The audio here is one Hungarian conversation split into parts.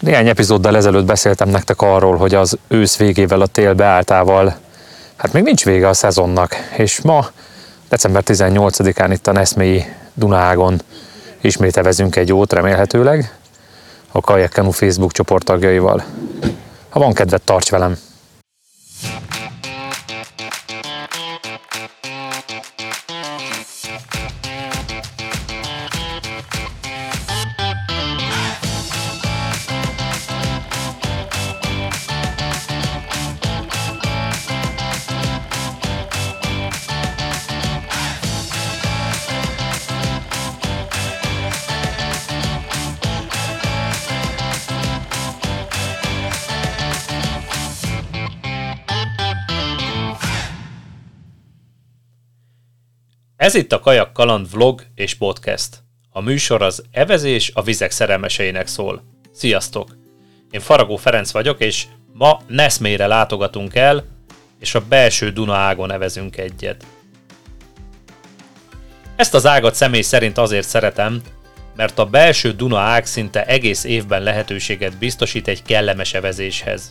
Néhány epizóddal ezelőtt beszéltem nektek arról, hogy az ősz végével a tél beálltával, hát még nincs vége a szezonnak, és ma, december 18-án itt a Neszmélyi Dunágon ismét evezünk egy jót remélhetőleg a Kajakkenu Facebook csoport tagjaival. Ha van kedved, tarts velem! Ez itt a Kajak Kaland vlog és podcast. A műsor az evezés a vizek szerelmeseinek szól. Sziasztok! Én Faragó Ferenc vagyok, és ma Neszmére látogatunk el, és a belső Duna ágon evezünk egyet. Ezt az ágat személy szerint azért szeretem, mert a belső Duna ág szinte egész évben lehetőséget biztosít egy kellemes evezéshez.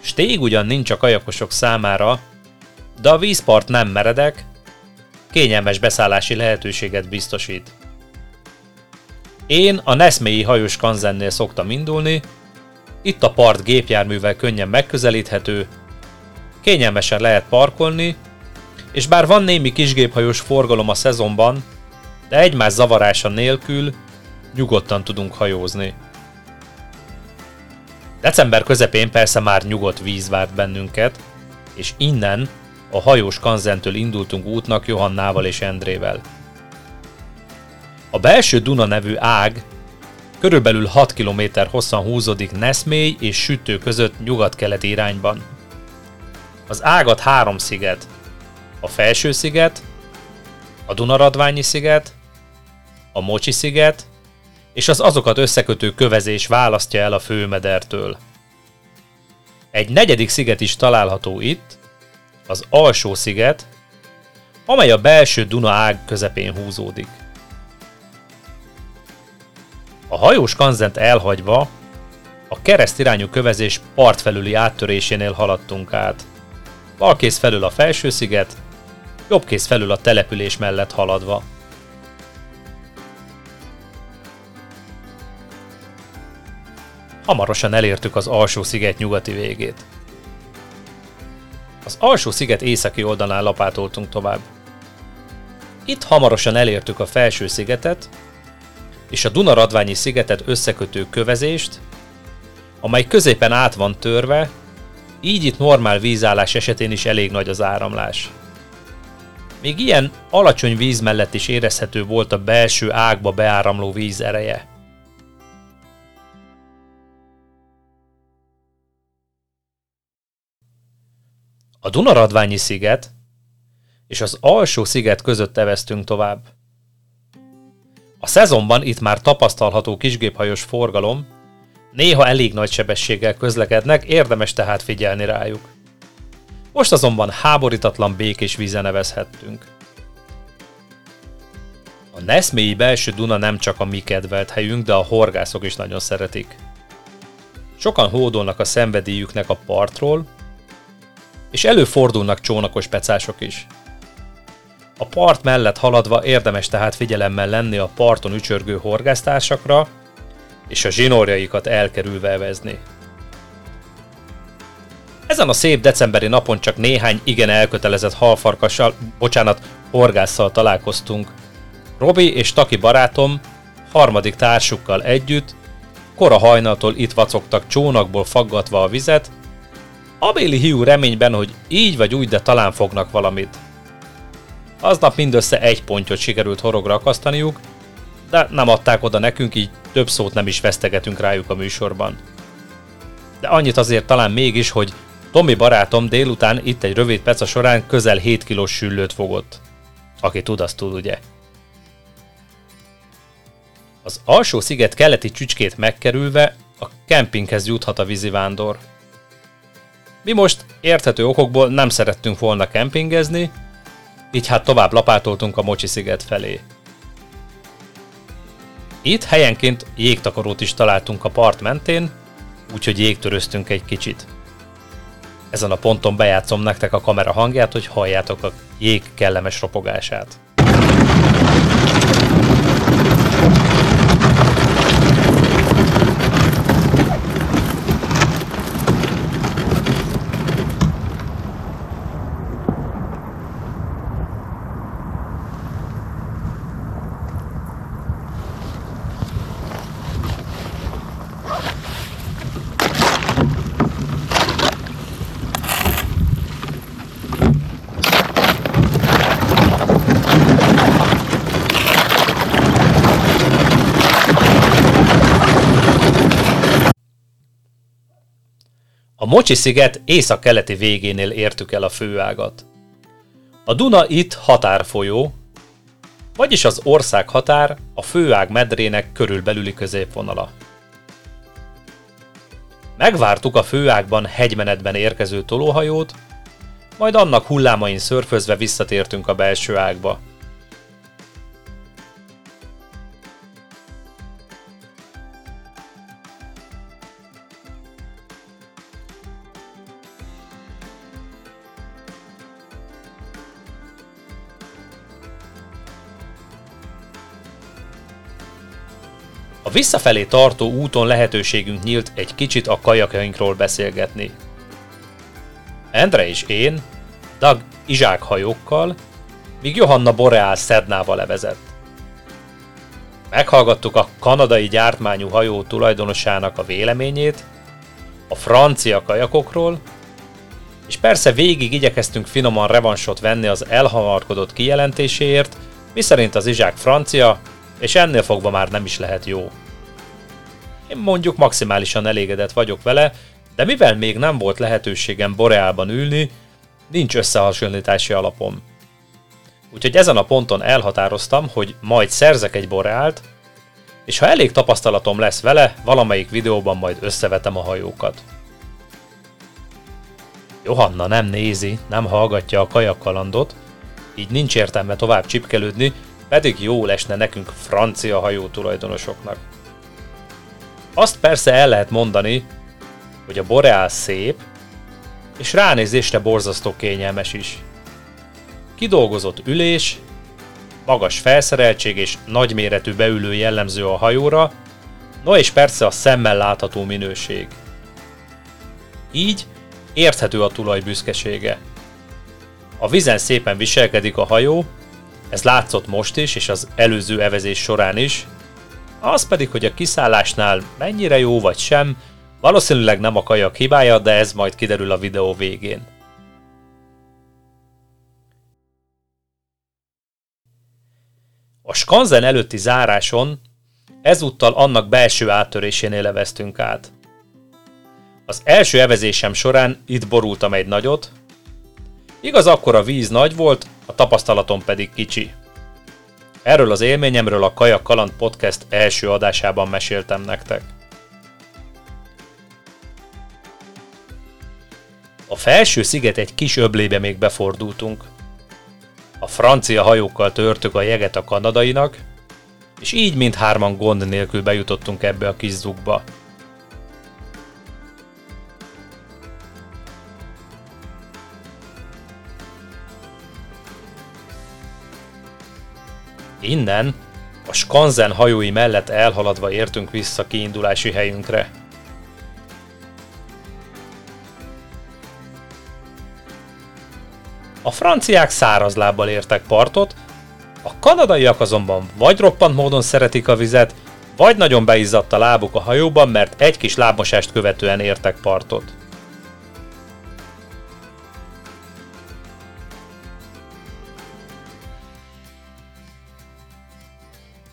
Stég ugyan nincs a kajakosok számára, de a vízpart nem meredek, kényelmes beszállási lehetőséget biztosít. Én a Neszmélyi hajós kanzennél szoktam indulni, itt a part gépjárművel könnyen megközelíthető, kényelmesen lehet parkolni, és bár van némi kisgéphajós forgalom a szezonban, de egymás zavarása nélkül nyugodtan tudunk hajózni. December közepén persze már nyugodt víz várt bennünket, és innen a hajós kanzentől indultunk útnak Johannával és Endrével. A belső Duna nevű ág körülbelül 6 km hosszan húzódik Neszmély és Sütő között nyugat-keleti irányban. Az ágat három sziget, a Felső sziget, a Dunaradványi sziget, a Mocsi sziget és az azokat összekötő kövezés választja el a főmedertől. Egy negyedik sziget is található itt, az alsó sziget, amely a belső Duna ág közepén húzódik. A hajós kanzent elhagyva, a kereszt irányú kövezés partfelüli áttörésénél haladtunk át. Balkész felül a felső sziget, jobbkész felül a település mellett haladva. Hamarosan elértük az alsó sziget nyugati végét. Az alsó sziget északi oldalán lapátoltunk tovább. Itt hamarosan elértük a felső szigetet, és a Dunaradványi szigetet összekötő kövezést, amely középen át van törve, így itt normál vízállás esetén is elég nagy az áramlás. Még ilyen alacsony víz mellett is érezhető volt a belső ágba beáramló víz ereje. A Dunaradványi sziget és az alsó sziget között eveztünk tovább. A szezonban itt már tapasztalható kisgéphajós forgalom, néha elég nagy sebességgel közlekednek, érdemes tehát figyelni rájuk. Most azonban háborítatlan békés vízen nevezhettünk. A Neszmélyi belső Duna nem csak a mi kedvelt helyünk, de a horgászok is nagyon szeretik. Sokan hódolnak a szenvedélyüknek a partról, és előfordulnak csónakos pecások is. A part mellett haladva érdemes tehát figyelemmel lenni a parton ücsörgő horgásztársakra, és a zsinórjaikat elkerülve evezni. Ezen a szép decemberi napon csak néhány igen elkötelezett halfarkassal, bocsánat, horgásszal találkoztunk. Robi és Taki barátom harmadik társukkal együtt kora hajnaltól itt vacogtak csónakból faggatva a vizet, Abéli hiú reményben, hogy így vagy úgy, de talán fognak valamit. Aznap mindössze egy pontot sikerült horogra akasztaniuk, de nem adták oda nekünk, így több szót nem is vesztegetünk rájuk a műsorban. De annyit azért talán mégis, hogy Tomi barátom délután itt egy rövid peca során közel 7 kilós süllőt fogott. Aki tud, azt tud, ugye? Az alsó sziget keleti csücskét megkerülve a kempinghez juthat a vízivándor. Mi most érthető okokból nem szerettünk volna kempingezni, így hát tovább lapátoltunk a Mocsi sziget felé. Itt helyenként jégtakarót is találtunk a part mentén, úgyhogy jégtöröztünk egy kicsit. Ezen a ponton bejátszom nektek a kamera hangját, hogy halljátok a jég kellemes ropogását. Mocsi-sziget észak-keleti végénél értük el a főágat. A Duna itt határfolyó, vagyis az ország határ a főág medrének körülbelüli középvonala. Megvártuk a főágban hegymenetben érkező tolóhajót, majd annak hullámain szörfözve visszatértünk a belső ágba. A visszafelé tartó úton lehetőségünk nyílt egy kicsit a kajakjainkról beszélgetni. Endre és én, Doug Izsák hajókkal, míg Johanna Boreal Szednával levezett. Meghallgattuk a kanadai gyártmányú hajó tulajdonosának a véleményét, a francia kajakokról, és persze végig igyekeztünk finoman revansot venni az elhamarkodott kijelentéséért, miszerint az Izsák francia, és ennél fogva már nem is lehet jó. Én mondjuk maximálisan elégedett vagyok vele, de mivel még nem volt lehetőségem Boreálban ülni, nincs összehasonlítási alapom. Úgyhogy ezen a ponton elhatároztam, hogy majd szerzek egy Boreált, és ha elég tapasztalatom lesz vele, valamelyik videóban majd összevetem a hajókat. Johanna nem nézi, nem hallgatja a kajakkalandot, így nincs értelme tovább csipkelődni, pedig jó lesne nekünk francia hajó tulajdonosoknak. Azt persze el lehet mondani, hogy a Boreal szép, és ránézésre borzasztó kényelmes is. Kidolgozott ülés, magas felszereltség és nagyméretű beülő jellemző a hajóra, no és persze a szemmel látható minőség. Így érthető a tulaj büszkesége. A vizen szépen viselkedik a hajó, ez látszott most is, és az előző evezés során is, az pedig, hogy a kiszállásnál mennyire jó vagy sem, valószínűleg nem a kajak hibája, de ez majd kiderül a videó végén. A skanzen előtti záráson ezúttal annak belső áttörésénél leveztünk át. Az első evezésem során itt borultam egy nagyot, igaz akkor a víz nagy volt, a tapasztalatom pedig kicsi. Erről az élményemről a Kaja Kaland Podcast első adásában meséltem nektek. A felső sziget egy kis öblébe még befordultunk. A francia hajókkal törtük a jeget a kanadainak, és így mindhárman gond nélkül bejutottunk ebbe a kis zugba. Innen, a Skanzen hajói mellett elhaladva értünk vissza kiindulási helyünkre. A franciák száraz lábbal értek partot, a kanadaiak azonban vagy roppant módon szeretik a vizet, vagy nagyon beizzadt a lábuk a hajóban, mert egy kis lábmosást követően értek partot.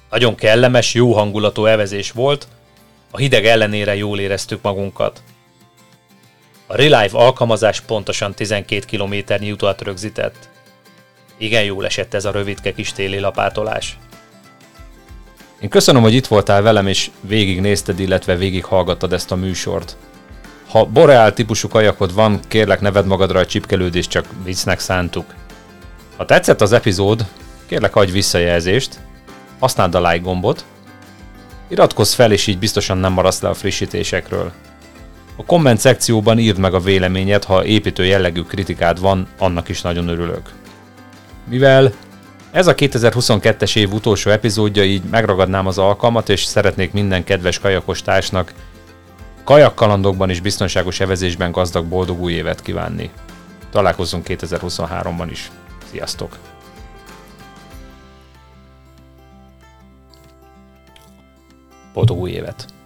Nagyon kellemes, jó hangulatú evezés volt, a hideg ellenére jól éreztük magunkat. A Relive alkalmazás pontosan 12 km utat rögzített. Igen jól esett ez a rövidke kis téli lapátolás. Én köszönöm, hogy itt voltál velem, és végignézted, illetve végighallgattad ezt a műsort. Ha boreál típusú kajakod van, kérlek neved magadra a csipkelődést, csak viccnek szántuk. Ha tetszett az epizód, kérlek adj visszajelzést, használd a like gombot, Iratkozz fel, és így biztosan nem maradsz le a frissítésekről. A komment szekcióban írd meg a véleményed, ha építő jellegű kritikád van, annak is nagyon örülök. Mivel ez a 2022-es év utolsó epizódja, így megragadnám az alkalmat, és szeretnék minden kedves kajakostársnak kajakkalandokban és biztonságos evezésben gazdag boldog új évet kívánni. Találkozzunk 2023-ban is. Sziasztok! Boldog új évet!